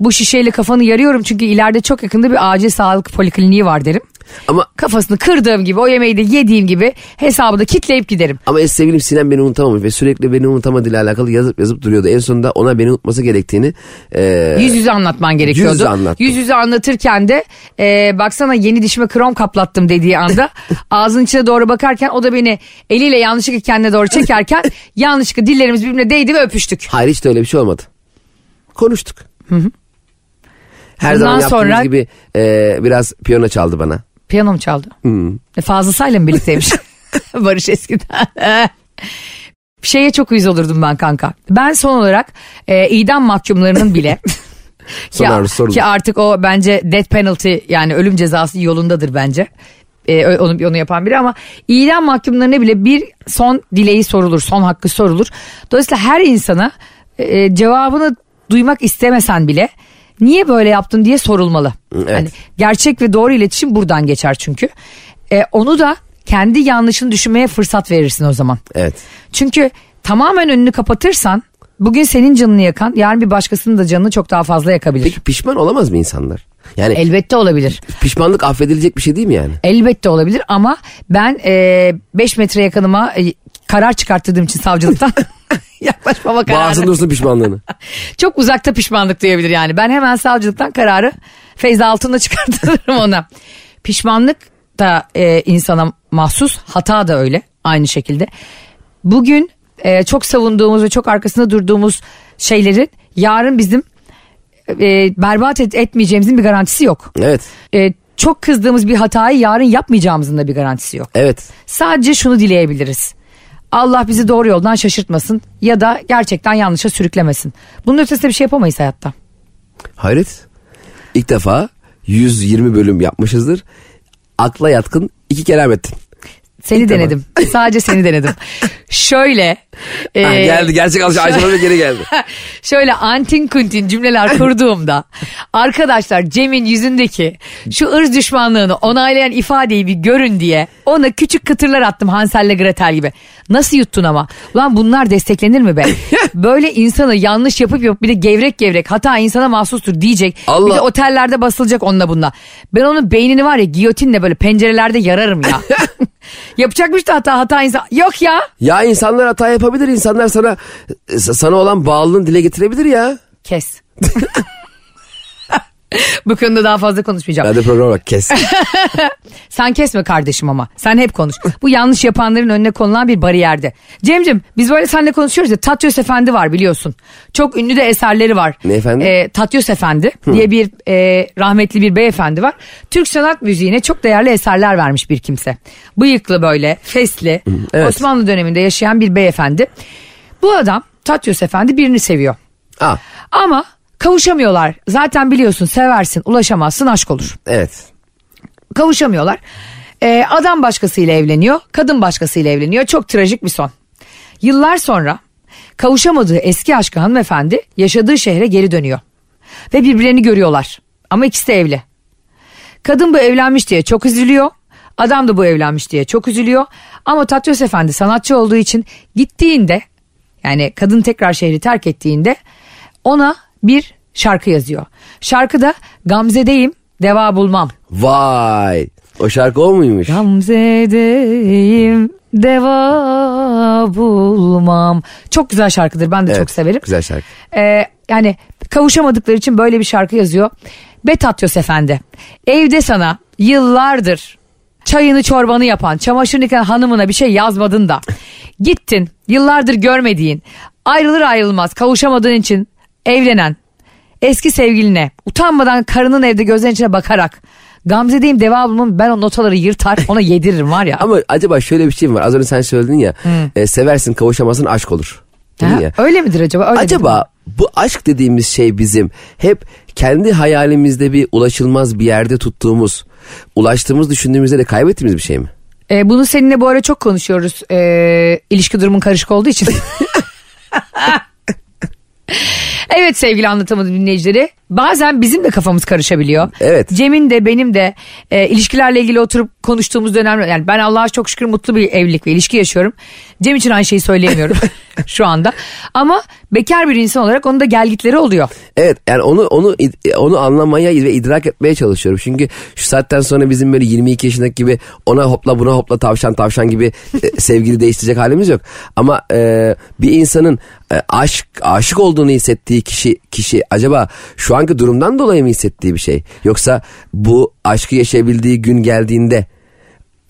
Speaker 2: bu şişeyle kafanı yarıyorum çünkü ileride çok yakında bir acil sağlık polikliniği var derim.
Speaker 3: Ama-
Speaker 2: Kafasını kırdığım gibi o yemeği de yediğim gibi hesabı da kitleyip giderim.
Speaker 3: Ama en sevgilim Sinem beni unutamamış ve sürekli beni unutamadığı alakalı yazıp yazıp duruyordu. En sonunda ona beni unutması gerektiğini e,
Speaker 2: Yüz yüze anlatman gerekiyordu.
Speaker 3: yüz yüze anlattım.
Speaker 2: Yüz yüze anlatırken de e, baksana yeni dişime krom kaplattım dediği anda (laughs) ağzının içine doğru bakarken o da beni eliyle yanlışlıkla kendine doğru çekerken (laughs) yanlışlıkla dillerimiz birbirine değdi ve öpüştük.
Speaker 3: hayır hiç de öyle bir şey olmadı. Konuştuk. Her
Speaker 2: Bundan
Speaker 3: zaman yaptığımız
Speaker 2: sonra-
Speaker 3: gibi e, biraz piyano çaldı bana.
Speaker 2: Piyano mu çaldı?
Speaker 3: Hmm.
Speaker 2: E, Fazıl Say'la mı birlikteymiş? (laughs) Barış eskiden. (laughs) Şeye çok uyuz olurdum ben kanka. Ben son olarak e, idam mahkumlarının bile (laughs) ki,
Speaker 3: sorulur.
Speaker 2: ki artık o bence death penalty yani ölüm cezası yolundadır bence. E, onu, onu yapan biri ama idam mahkumlarına bile bir son dileği sorulur, son hakkı sorulur. Dolayısıyla her insana e, cevabını duymak istemesen bile niye böyle yaptın diye sorulmalı.
Speaker 3: Evet.
Speaker 2: Hani gerçek ve doğru iletişim buradan geçer çünkü. E, onu da kendi yanlışını düşünmeye fırsat verirsin o zaman.
Speaker 3: Evet.
Speaker 2: Çünkü tamamen önünü kapatırsan bugün senin canını yakan yarın bir başkasının da canını çok daha fazla yakabilir.
Speaker 3: Peki pişman olamaz mı insanlar? Yani
Speaker 2: Elbette olabilir.
Speaker 3: pişmanlık affedilecek bir şey değil mi yani?
Speaker 2: Elbette olabilir ama ben 5 metre yakınıma e, karar çıkarttırdığım için savcılıktan (laughs) yaklaşmama kararı.
Speaker 3: Bağırsın dursun pişmanlığını. (laughs)
Speaker 2: Çok uzakta pişmanlık duyabilir yani. Ben hemen savcılıktan kararı Feyza Altun'la çıkartırım ona. Pişmanlık da e, insana mahsus, hata da öyle aynı şekilde. Bugün e, çok savunduğumuz ve çok arkasında durduğumuz şeylerin yarın bizim e, berbat et, etmeyeceğimizin bir garantisi yok.
Speaker 3: Evet.
Speaker 2: E, çok kızdığımız bir hatayı yarın yapmayacağımızın da bir garantisi yok.
Speaker 3: Evet.
Speaker 2: Sadece şunu dileyebiliriz. Allah bizi doğru yoldan şaşırtmasın ya da gerçekten yanlışa sürüklemesin. Bunun ötesinde bir şey yapamayız hayatta.
Speaker 3: Hayret. İlk defa 120 bölüm yapmışızdır. Akla yatkın iki kelam ettin.
Speaker 2: Seni
Speaker 3: defa.
Speaker 2: denedim. Sadece seni denedim. (laughs) Şöyle.
Speaker 3: Ha,
Speaker 2: e,
Speaker 3: geldi gerçek Ayşe Ayşe geri geldi. (laughs)
Speaker 2: Şöyle antin kuntin cümleler kurduğumda (laughs) arkadaşlar Cem'in yüzündeki şu ırz düşmanlığını onaylayan ifadeyi bir görün diye ona küçük kıtırlar attım Hansel'le Gretel gibi. Nasıl yuttun ama? Ulan bunlar desteklenir mi be? Böyle insanı yanlış yapıp yapıp bir de gevrek gevrek hata insana mahsustur diyecek. Bir
Speaker 3: Allah.
Speaker 2: de otellerde basılacak onunla bununla. Ben onun beynini var ya giyotinle böyle pencerelerde yararım ya. Yapacakmış da hata hata insan. Yok ya.
Speaker 3: Ya insanlar hata yapabilir. İnsanlar sana sana olan bağlılığını dile getirebilir ya.
Speaker 2: Kes. (laughs) (laughs) Bu konuda daha fazla konuşmayacağım.
Speaker 3: Ben de programa bak kes. (laughs)
Speaker 2: Sen kesme kardeşim ama. Sen hep konuş. Bu yanlış yapanların önüne konulan bir bariyerde. Cemcim biz böyle seninle konuşuyoruz ya Tatyos Efendi var biliyorsun. Çok ünlü de eserleri var.
Speaker 3: Ne efendi?
Speaker 2: Ee, Tatyos Efendi diye bir e, rahmetli bir beyefendi var. Türk sanat müziğine çok değerli eserler vermiş bir kimse. Bıyıklı böyle fesli
Speaker 3: evet.
Speaker 2: Osmanlı döneminde yaşayan bir beyefendi. Bu adam Tatyos Efendi birini seviyor.
Speaker 3: Aa,
Speaker 2: Ama kavuşamıyorlar. Zaten biliyorsun seversin ulaşamazsın aşk olur.
Speaker 3: evet.
Speaker 2: Kavuşamıyorlar. Ee, adam başkasıyla evleniyor. Kadın başkasıyla evleniyor. Çok trajik bir son. Yıllar sonra kavuşamadığı eski aşkı hanımefendi yaşadığı şehre geri dönüyor. Ve birbirlerini görüyorlar. Ama ikisi de evli. Kadın bu evlenmiş diye çok üzülüyor. Adam da bu evlenmiş diye çok üzülüyor. Ama Tatyos Efendi sanatçı olduğu için gittiğinde yani kadın tekrar şehri terk ettiğinde ona bir şarkı yazıyor. Şarkıda Gamze'deyim deva bulmam.
Speaker 3: Vay. O şarkı o muymuş?
Speaker 2: Gamze'deyim deva bulmam. Çok güzel şarkıdır ben de
Speaker 3: Evet,
Speaker 2: çok severim.
Speaker 3: Güzel şarkı.
Speaker 2: Ee, yani kavuşamadıkları için böyle bir şarkı yazıyor. Betatyos Efendi evde sana yıllardır çayını çorbanı yapan çamaşırını yıkayan hanımına bir şey yazmadın da gittin yıllardır görmediğin ayrılır ayrılmaz kavuşamadığın için evlenen eski sevgiline utanmadan karının evde gözlerinin içine bakarak Gamze'deyim deva bulmam ben o notaları yırtar ona (laughs) yediririm var ya.
Speaker 3: Ama acaba şöyle bir şey mi var? Az önce sen söyledin ya. e, seversin kavuşamazsın aşk olur.
Speaker 2: Ha,
Speaker 3: ya.
Speaker 2: öyle midir acaba? Öyle
Speaker 3: Acaba bu aşk dediğimiz şey bizim hep kendi hayalimizde bir ulaşılmaz bir yerde tuttuğumuz, ulaştığımız düşündüğümüzde de kaybettiğimiz bir şey mi?
Speaker 2: E, bunu seninle bu ara çok konuşuyoruz. E, ilişki durumun karışık olduğu için. (laughs) (laughs) evet sevgili anlatamadım dinleyicileri. bazen bizim de kafamız karışabiliyor.
Speaker 3: Evet.
Speaker 2: Cem'in de benim de e, ilişkilerle ilgili oturup konuştuğumuz dönemler. Yani ben Allah'a çok şükür mutlu bir evlilik ve ilişki yaşıyorum. Cem için aynı şeyi söyleyemiyorum (laughs) şu anda. Ama bekar bir insan olarak onun da gelgitleri oluyor.
Speaker 3: Evet yani onu onu onu anlamaya ve idrak etmeye çalışıyorum. Çünkü şu saatten sonra bizim böyle 22 yaşındaki gibi ona hopla buna hopla tavşan tavşan gibi e, (laughs) sevgili değiştirecek halimiz yok. Ama e, bir insanın e, aşk aşık olduğunu hissettiği kişi kişi acaba şu anki durumdan dolayı mı hissettiği bir şey? Yoksa bu aşkı yaşayabildiği gün geldiğinde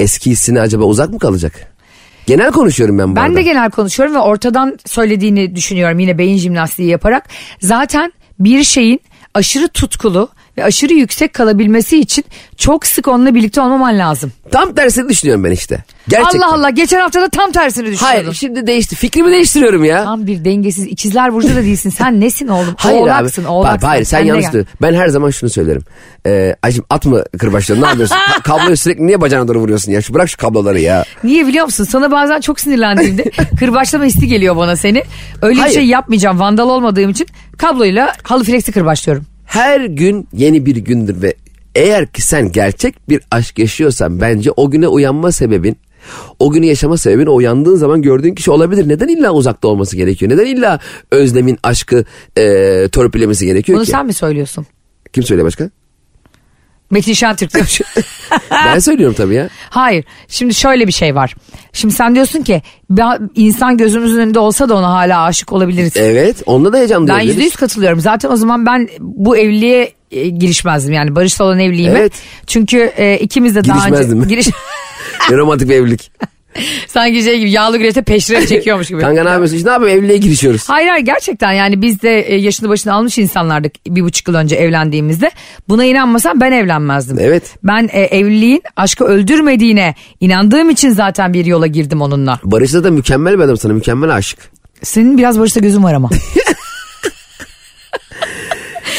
Speaker 3: eski hissine acaba uzak mı kalacak? Genel konuşuyorum ben bu
Speaker 2: Ben
Speaker 3: arada.
Speaker 2: de genel konuşuyorum ve ortadan söylediğini düşünüyorum yine beyin jimnastiği yaparak. Zaten bir şeyin aşırı tutkulu ve aşırı yüksek kalabilmesi için çok sık onunla birlikte olmaman lazım.
Speaker 3: Tam tersini düşünüyorum ben işte. Gerçekten.
Speaker 2: Allah Allah geçen hafta da tam tersini düşünüyordun.
Speaker 3: Hayır şimdi değişti. Fikrimi değiştiriyorum ya.
Speaker 2: Tam bir dengesiz ikizler burcu da değilsin. Sen nesin oğlum?
Speaker 3: Hayır
Speaker 2: oğlaksın,
Speaker 3: abi.
Speaker 2: oğlaksın.
Speaker 3: Hayır sen
Speaker 2: Kendine
Speaker 3: yanlış diyorsun. Ben her zaman şunu söylerim. Ee, Ayşem at mı kırbaçlıyorsun ne yapıyorsun? Ka- (laughs) Kabloyu sürekli niye bacağına doğru vuruyorsun ya? Şu bırak şu kabloları ya.
Speaker 2: Niye biliyor musun? Sana bazen çok sinirlendiğimde (laughs) kırbaçlama hissi geliyor bana seni. Öyle
Speaker 3: Hayır.
Speaker 2: bir şey yapmayacağım vandal olmadığım için kabloyla halı flexi kırbaçlıyorum.
Speaker 3: Her gün yeni bir gündür ve eğer ki sen gerçek bir aşk yaşıyorsan bence o güne uyanma sebebin o günü yaşama sebebin o uyandığın zaman gördüğün kişi olabilir. Neden illa uzakta olması gerekiyor? Neden illa özlemin aşkı e, törpülemesi gerekiyor
Speaker 2: Bunu
Speaker 3: ki?
Speaker 2: sen mi söylüyorsun?
Speaker 3: Kim söylüyor başka?
Speaker 2: Metin Şentürk diyormuş. (laughs)
Speaker 3: ben söylüyorum tabii ya.
Speaker 2: Hayır. Şimdi şöyle bir şey var. Şimdi sen diyorsun ki "Ben- insan gözümüzün önünde olsa da ona hala aşık olabiliriz.
Speaker 3: Evet onda da heyecan
Speaker 2: ben yüzde yüz katılıyorum. Zaten o zaman ben bu evliliğe e, girişmezdim. Yani barışta olan evliliğime.
Speaker 3: Evet.
Speaker 2: Çünkü e, ikimiz de daha önce...
Speaker 3: Girişmezdin mi?
Speaker 2: Giriş... (laughs)
Speaker 3: Ne romantik bir evlilik. (laughs) (laughs)
Speaker 2: Sanki şey gibi yağlı gürete peşref çekiyormuş gibi.
Speaker 3: Kanka ne yapıyorsun? İşte ne yapayım evliliğe girişiyoruz.
Speaker 2: Hayır hayır gerçekten yani biz de e, yaşını başını almış insanlardık bir buçuk yıl önce evlendiğimizde. Buna inanmasam ben evlenmezdim.
Speaker 3: Evet.
Speaker 2: Ben e, evliliğin aşkı öldürmediğine inandığım için zaten bir yola girdim onunla.
Speaker 3: Barış'ta da mükemmel bir adam sana mükemmel aşık.
Speaker 2: Senin biraz barışta gözün var ama.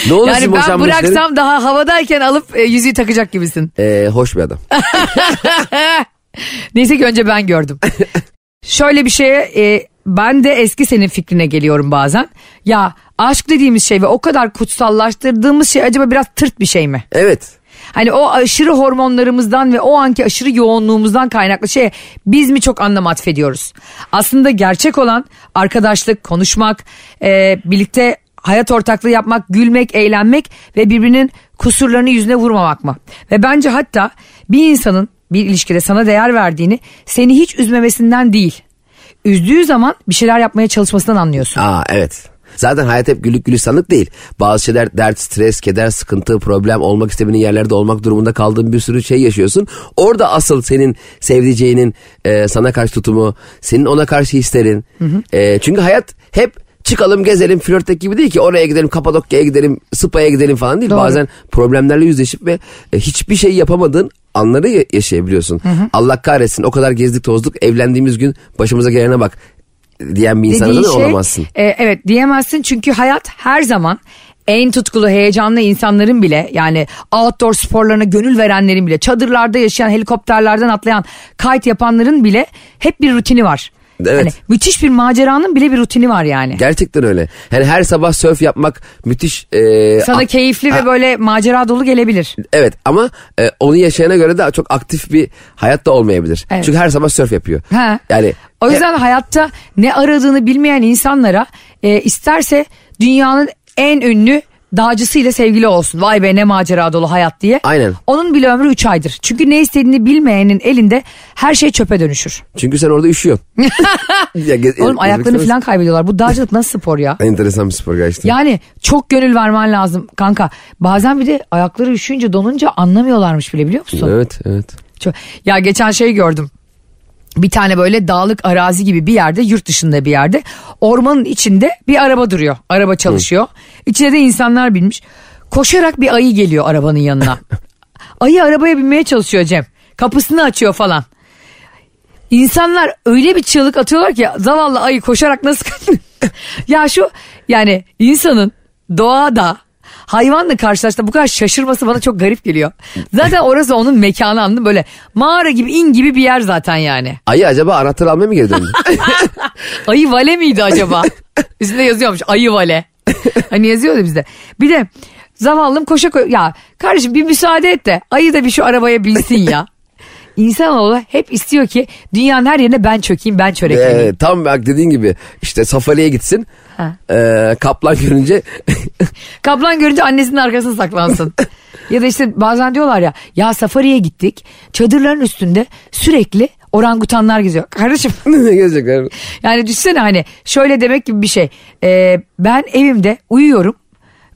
Speaker 3: Ne olur
Speaker 2: yani ben
Speaker 3: boşanma işleri?
Speaker 2: bıraksam daha havadayken alıp e, yüzüğü takacak gibisin.
Speaker 3: Ee, hoş bir adam. (laughs)
Speaker 2: Neyse ki önce ben gördüm. (laughs) Şöyle bir şeye e, ben de eski senin fikrine geliyorum bazen. Ya aşk dediğimiz şey ve o kadar kutsallaştırdığımız şey acaba biraz tırt bir şey mi?
Speaker 3: Evet.
Speaker 2: Hani o aşırı hormonlarımızdan ve o anki aşırı yoğunluğumuzdan kaynaklı şeye biz mi çok anlam atfediyoruz? Aslında gerçek olan arkadaşlık, konuşmak, e, birlikte hayat ortaklığı yapmak, gülmek, eğlenmek ve birbirinin kusurlarını yüzüne vurmamak mı? Ve bence hatta bir insanın bir ilişkide sana değer verdiğini seni hiç üzmemesinden değil. Üzdüğü zaman bir şeyler yapmaya çalışmasından anlıyorsun.
Speaker 3: Aa evet. Zaten hayat hep güllük gülistanlık değil. Bazı şeyler dert, stres, keder, sıkıntı, problem olmak istemediğin yerlerde olmak durumunda kaldığın bir sürü şey yaşıyorsun. Orada asıl senin sevdiceğinin e, sana karşı tutumu, senin ona karşı hislerin. E, çünkü hayat hep çıkalım gezelim flörtek gibi değil ki oraya gidelim Kapadokya'ya gidelim Spa'ya gidelim falan değil.
Speaker 2: Doğru.
Speaker 3: Bazen problemlerle yüzleşip ve e, hiçbir şey yapamadığın anları ya- yaşayabiliyorsun. Allah kahretsin o kadar gezdik tozduk evlendiğimiz gün başımıza gelene bak diyen bir insana da
Speaker 2: şey,
Speaker 3: olamazsın.
Speaker 2: e, evet diyemezsin çünkü hayat her zaman en tutkulu heyecanlı insanların bile yani outdoor sporlarına gönül verenlerin bile çadırlarda yaşayan helikopterlerden atlayan kite yapanların bile hep bir rutini var.
Speaker 3: Evet.
Speaker 2: Hani müthiş bir maceranın bile bir rutini var yani.
Speaker 3: Gerçekten öyle. Yani her sabah surf yapmak müthiş. e,
Speaker 2: Sana keyifli
Speaker 3: Ha,
Speaker 2: ve böyle macera dolu gelebilir.
Speaker 3: Evet ama e, onu yaşayana göre de çok aktif bir hayat da olmayabilir.
Speaker 2: Evet.
Speaker 3: Çünkü her sabah surf yapıyor.
Speaker 2: Ha.
Speaker 3: Yani
Speaker 2: O yüzden hayatta ne aradığını bilmeyen insanlara e, isterse dünyanın en ünlü dağcısıyla sevgili olsun. Vay be ne macera dolu hayat diye.
Speaker 3: Aynen.
Speaker 2: Onun bile ömrü 3 aydır. Çünkü ne istediğini bilmeyenin elinde her şey çöpe dönüşür.
Speaker 3: çünkü sen orada üşüyorsun. (laughs) Ya, ge-
Speaker 2: Oğlum
Speaker 3: e,
Speaker 2: ayaklarını falan kaybediyorlar. Bu dağcılık nasıl spor ya?
Speaker 3: Enteresan bir spor gerçekten.
Speaker 2: Yani çok gönül vermen lazım kanka. Bazen bir de ayakları üşüyünce donunca anlamıyorlarmış bile biliyor musun?
Speaker 3: Evet evet.
Speaker 2: Çok- Ya geçen şey gördüm. Bir tane böyle dağlık arazi gibi bir yerde yurt dışında bir yerde ormanın içinde bir araba duruyor. Araba çalışıyor. İçine de insanlar binmiş. Koşarak bir ayı geliyor arabanın yanına. (laughs) ayı arabaya binmeye çalışıyor Cem. Kapısını açıyor falan. İnsanlar öyle bir çığlık atıyorlar ki zavallı ayı koşarak nasıl (laughs) ya şu yani insanın doğada hayvanla karşılaştığında bu kadar şaşırması bana çok garip geliyor. Zaten orası onun mekanı anladın böyle mağara gibi in gibi bir yer zaten yani.
Speaker 3: Ayı acaba anahtar almaya mı geri döndü? (laughs)
Speaker 2: Ayı vale miydi acaba? Üstünde yazıyormuş ayı vale. Hani yazıyordu bizde. Bir de Zavallım koşa koşa. Ya kardeşim bir müsaade et de ayı da bir şu arabaya binsin ya. İnsanoğlu hep istiyor ki dünyanın her yerine ben çökeyim ben çörekleneyim.
Speaker 3: Ee, tam bak dediğin gibi işte safariye gitsin.
Speaker 2: Ha.
Speaker 3: Ee, kaplan görünce (laughs)
Speaker 2: Kaplan görünce annesinin arkasına saklansın. (laughs) ya da işte bazen diyorlar ya ya safariye gittik çadırların üstünde sürekli orangutanlar geziyor. Kardeşim (laughs)
Speaker 3: gezecekler.
Speaker 2: yani düşünsene hani şöyle demek gibi bir şey. Ee, ben evimde uyuyorum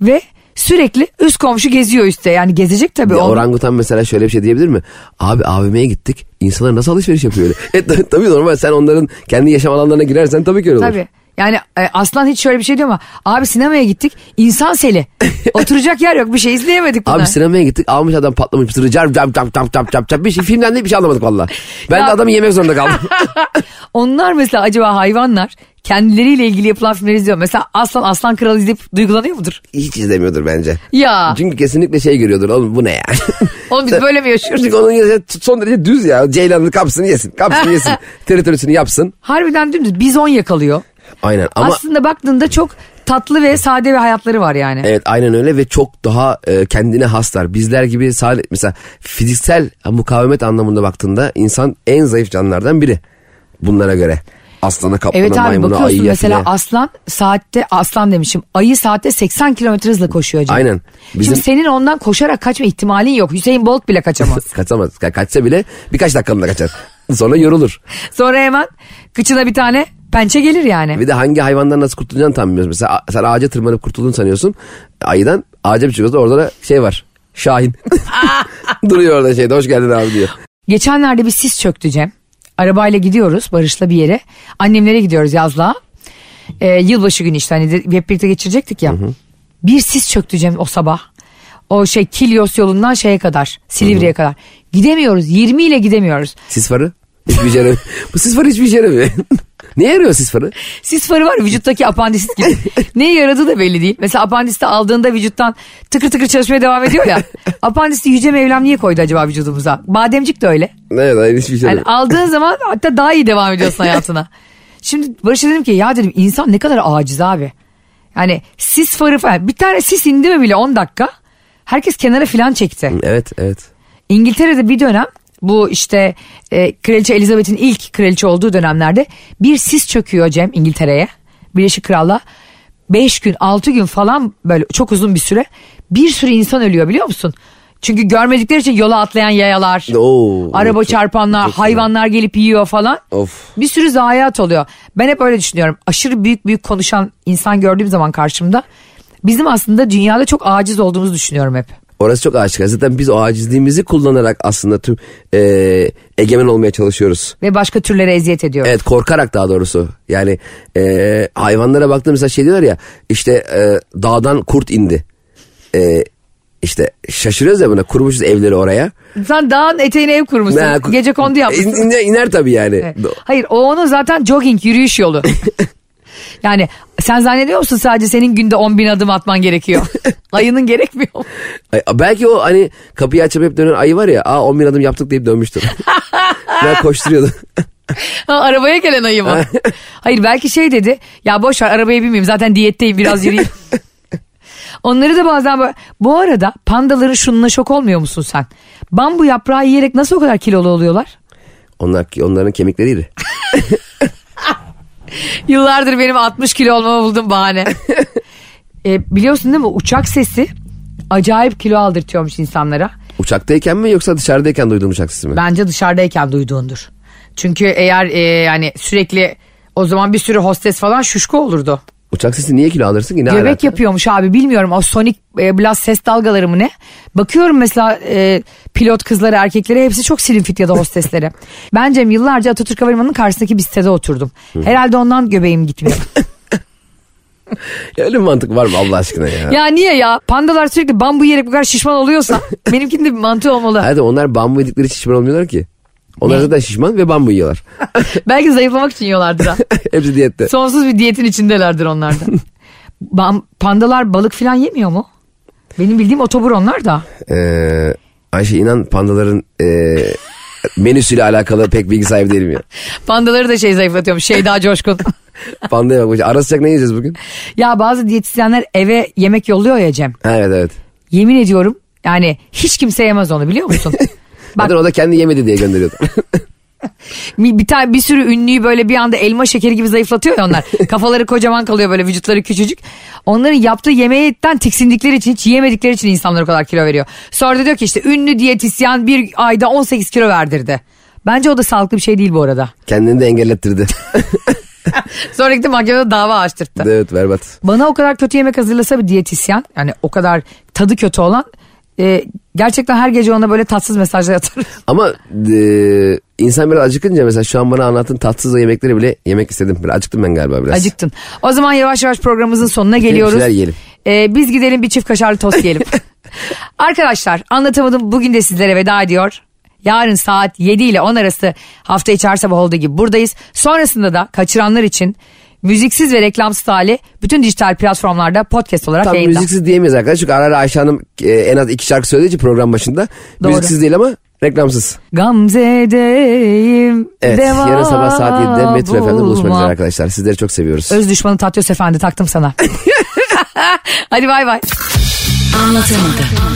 Speaker 2: ve sürekli üst komşu geziyor üstte. Yani gezecek tabii.
Speaker 3: Ya
Speaker 2: Onun-
Speaker 3: orangutan mesela şöyle bir şey diyebilir mi? Abi AVM'ye gittik. İnsanlar nasıl alışveriş yapıyor öyle? (laughs) e, tabii, tabii normal sen onların kendi yaşam alanlarına girersen tabii ki öyle olur.
Speaker 2: Tabii. Yani e, aslan hiç şöyle bir şey diyor ama abi sinemaya gittik insan seli. (laughs) Oturacak yer yok bir şey izleyemedik bunlar.
Speaker 3: Abi sinemaya gittik almış adam patlamış mısırı car cap cap cap cap cap cap bir şey filmden de bir şey anlamadık valla. Ben
Speaker 2: Ya-
Speaker 3: de adamı yemek zorunda kaldım. (laughs)
Speaker 2: Onlar mesela acaba hayvanlar kendileriyle ilgili yapılan filmleri izliyor. Mesela aslan aslan kral izleyip duygulanıyor mudur?
Speaker 3: Hiç izlemiyordur bence.
Speaker 2: Ya
Speaker 3: Çünkü kesinlikle şey görüyordur oğlum bu ne ya? (laughs)
Speaker 2: oğlum biz böyle mi yaşıyoruz?
Speaker 3: Çünkü onun son derece düz ya. Ceylan'ın kapsını yesin. Kapsını yesin. (laughs) Teritorisini yapsın.
Speaker 2: Harbiden dümdüz bizon yakalıyor.
Speaker 3: Aynen ama
Speaker 2: Aslında baktığında çok tatlı ve sade bir hayatları var yani.
Speaker 3: evet aynen öyle ve çok daha e, kendine haslar. Bizler gibi sadece mesela fiziksel mukavemet anlamında baktığında insan en zayıf canlılardan biri. Bunlara göre. Aslana, kaplana,
Speaker 2: Evet abi
Speaker 3: maymuna,
Speaker 2: bakıyorsun
Speaker 3: ayıya
Speaker 2: mesela
Speaker 3: file.
Speaker 2: aslan saatte aslan demişim ayı saatte 80 kilometre hızla koşuyor canım.
Speaker 3: Aynen. Bizim-
Speaker 2: Şimdi senin ondan koşarak kaçma ihtimalin yok. Hüseyin Bolt bile kaçamaz. (laughs)
Speaker 3: Kaçamaz. Ka- Kaçsa bile birkaç dakikalığında kaçar. Sonra yorulur.
Speaker 2: Sonra hemen kıçına bir tane pençe gelir yani.
Speaker 3: Bir de hangi hayvandan nasıl kurtulacağını tam bilmiyorsun. Mesela sen ağaca tırmanıp kurtulduğunu sanıyorsun. Ayıdan ağaca bir çıkıyorsun orada da şey var. Şahin. (laughs) (laughs) Duruyor orada şeyde hoş geldin abi diyor.
Speaker 2: Geçenlerde bir sis çöktü Cem. Arabayla gidiyoruz Barış'la bir yere. Annemlere gidiyoruz yazlığa. Ee, yılbaşı günü işte hani hep birlikte geçirecektik ya. Bir sis çöktü Cem o sabah. O şey Kilyos yolundan şeye kadar Silivri'ye kadar. Gidemiyoruz 20 ile gidemiyoruz.
Speaker 3: Sis farı? Hiçbir işe yaramıyor. Bu sis farı hiçbir işe yaramıyor. (laughs) Niye yarıyor sis farı?
Speaker 2: Sis farı var vücuttaki apandisit gibi. (laughs) Neye yaradığı da belli değil. Mesela apandisiti aldığında vücuttan tıkır tıkır çalışmaya devam ediyor ya. (laughs) apandisiti Yüce Mevlam niye koydu acaba vücudumuza? Bademcik de öyle.
Speaker 3: Evet hayır hiçbir şey
Speaker 2: Yani aldığın zaman hatta daha iyi devam ediyorsun hayatına. Şimdi Barış'a dedim ki ya dedim insan ne kadar aciz abi. Yani sis farı falan. Bir tane sis indi mi bile 10 dakika. Herkes kenara falan çekti.
Speaker 3: Evet evet.
Speaker 2: İngiltere'de bir dönem bu işte e, Kraliçe Elizabeth'in ilk kraliçe olduğu dönemlerde bir sis çöküyor Cem İngiltere'ye. Birleşik Krallığa. 5 gün 6 gün falan böyle çok uzun bir süre bir sürü insan ölüyor biliyor musun? Çünkü görmedikleri için yola atlayan yayalar,
Speaker 3: Oo,
Speaker 2: araba
Speaker 3: çok-
Speaker 2: çarpanlar,
Speaker 3: çok
Speaker 2: hayvanlar gelip yiyor falan.
Speaker 3: Of.
Speaker 2: Bir sürü zayiat oluyor. Ben hep öyle düşünüyorum. Aşırı büyük büyük konuşan insan gördüğüm zaman karşımda bizim aslında dünyada çok aciz olduğumuzu düşünüyorum hep.
Speaker 3: Orası çok aşikar. Zaten biz o acizliğimizi kullanarak aslında tüm e, egemen olmaya çalışıyoruz.
Speaker 2: Ve başka türlere eziyet ediyoruz.
Speaker 3: Evet korkarak daha doğrusu. Yani e, hayvanlara baktığımızda şey diyorlar ya işte e, dağdan kurt indi. E, işte şaşırıyoruz ya buna kurmuşuz evleri oraya.
Speaker 2: Sen dağın eteğine ev kurmuşsun.
Speaker 3: Ne,
Speaker 2: Gece kondu yapmışsın.
Speaker 3: İn- iner, iner tabii yani.
Speaker 2: Evet. Hayır o onun zaten jogging yürüyüş yolu. (laughs) yani sen zannediyor musun sadece senin günde 10 bin adım atman gerekiyor. (laughs) Ayının gerekmiyor. mu?
Speaker 3: Ay, Belki o hani kapıyı açıp hep dönen ayı var ya aa 10 bin adım yaptık deyip dönmüştür. (laughs) ben koşturuyordu.
Speaker 2: Ha, arabaya gelen ayı mı? (laughs) Hayır belki şey dedi. Ya boş ver arabaya binmeyeyim zaten diyetteyim biraz yürüyeyim. Onları da bazen böyle- bu arada pandaların şununla şok olmuyor musun sen? Bambu yaprağı yiyerek nasıl o kadar kilolu oluyorlar?
Speaker 3: Onlar onların kemikleri iri. (laughs)
Speaker 2: Yıllardır benim 60 kilo olmamı buldum bahane. (laughs) e, biliyorsun değil mi uçak sesi acayip kilo aldırtıyormuş insanlara.
Speaker 3: Uçaktayken mi yoksa dışarıdayken duyduğun uçak sesi mi?
Speaker 2: Bence dışarıdayken duyduğundur. Çünkü eğer e, yani sürekli o zaman bir sürü hostes falan şuşku olurdu.
Speaker 3: Uçak sesi niye kilo alırsın ki? Ne
Speaker 2: Göbek
Speaker 3: alaka?
Speaker 2: yapıyormuş abi bilmiyorum o sonik e, blast ses dalgaları mı ne? Bakıyorum mesela e, pilot kızları erkekleri hepsi çok slim fit ya da hostesleri. (laughs) ben Cem yıllarca Atatürk Havalimanı'nın karşısındaki bir sitede oturdum. Herhalde ondan göbeğim gitmiyor. (laughs)
Speaker 3: Ya öyle bir mantık var mı Allah aşkına ya?
Speaker 2: ya niye ya? Pandalar sürekli bambu yiyerek bu kadar şişman oluyorsa (laughs) benimkinin de bir mantığı olmalı.
Speaker 3: Hadi onlar bambu yedikleri için şişman olmuyorlar ki. Onlar zaten şişman ve bambu yiyorlar. (laughs)
Speaker 2: Belki zayıflamak için yiyorlardır ha. (laughs)
Speaker 3: Hepsi diyette.
Speaker 2: Sonsuz bir diyetin içindelerdir onlar da. (laughs) Bam- pandalar balık falan yemiyor mu? Benim bildiğim otobur onlar da.
Speaker 3: Ee, Ayşe inan pandaların e, menüsüyle alakalı pek bilgi sahibi değilim ya.
Speaker 2: Pandaları da şey zayıflatıyormuş. Şey daha coşkun.
Speaker 3: Pandaya bak. Ara sıcak ne yiyeceğiz bugün?
Speaker 2: ya bazı diyetisyenler eve yemek yolluyor ya Cem.
Speaker 3: Ha, evet evet.
Speaker 2: Yemin ediyorum yani hiç kimse yemez onu biliyor musun? Bak
Speaker 3: Zaten o da kendi yemedi diye gönderiyordu. (laughs) (laughs)
Speaker 2: bir, tane bir sürü ünlüyü böyle bir anda elma şekeri gibi zayıflatıyor ya onlar. (laughs) Kafaları kocaman kalıyor böyle vücutları küçücük. Onların yaptığı yemeğinden tiksindikleri için hiç yemedikleri için insanlar o kadar kilo veriyor. Sonra da diyor ki işte ünlü diyetisyen bir ayda 18 kilo verdirdi. Bence o da sağlıklı bir şey değil bu arada.
Speaker 3: Kendini de engellettirdi.
Speaker 2: Sonra gitti mahkemede dava açtırttı.
Speaker 3: evet berbat.
Speaker 2: Bana o kadar kötü yemek hazırlasa bir diyetisyen yani o kadar tadı kötü olan e, gerçekten her gece ona böyle tatsız mesajlar atarım. (laughs)
Speaker 3: Ama e, insan biraz acıkınca mesela şu an bana anlattığın tatsız yemekleri bile yemek istedim. Biraz acıktım ben galiba biraz.
Speaker 2: Acıktın. O zaman yavaş yavaş programımızın sonuna geliyoruz.
Speaker 3: şeyler yiyelim.
Speaker 2: Ee, biz gidelim bir çift kaşarlı tost yiyelim. (laughs) Arkadaşlar anlatamadım bugün de sizlere veda ediyor. Yarın saat 7 ile 10 arası hafta içi her sabah olduğu gibi buradayız. Sonrasında da kaçıranlar için müziksiz ve reklamsız hali bütün dijital platformlarda podcast olarak
Speaker 3: Tam
Speaker 2: yayında.
Speaker 3: müziksiz diyemeyiz arkadaşlar. Çünkü ara ara Ayşe Hanım e, en az iki şarkı söylediği için program başında.
Speaker 2: Doğru.
Speaker 3: Müziksiz değil ama reklamsız.
Speaker 2: Gamze'deyim.
Speaker 3: Evet
Speaker 2: deva
Speaker 3: yarın sabah saat 7'de Metro FM'de buluşmak üzere arkadaşlar. Sizleri çok seviyoruz.
Speaker 2: Öz düşmanı Tatyos Efendi taktım sana. (laughs) Hadi bay bay.
Speaker 4: Anlatamadım.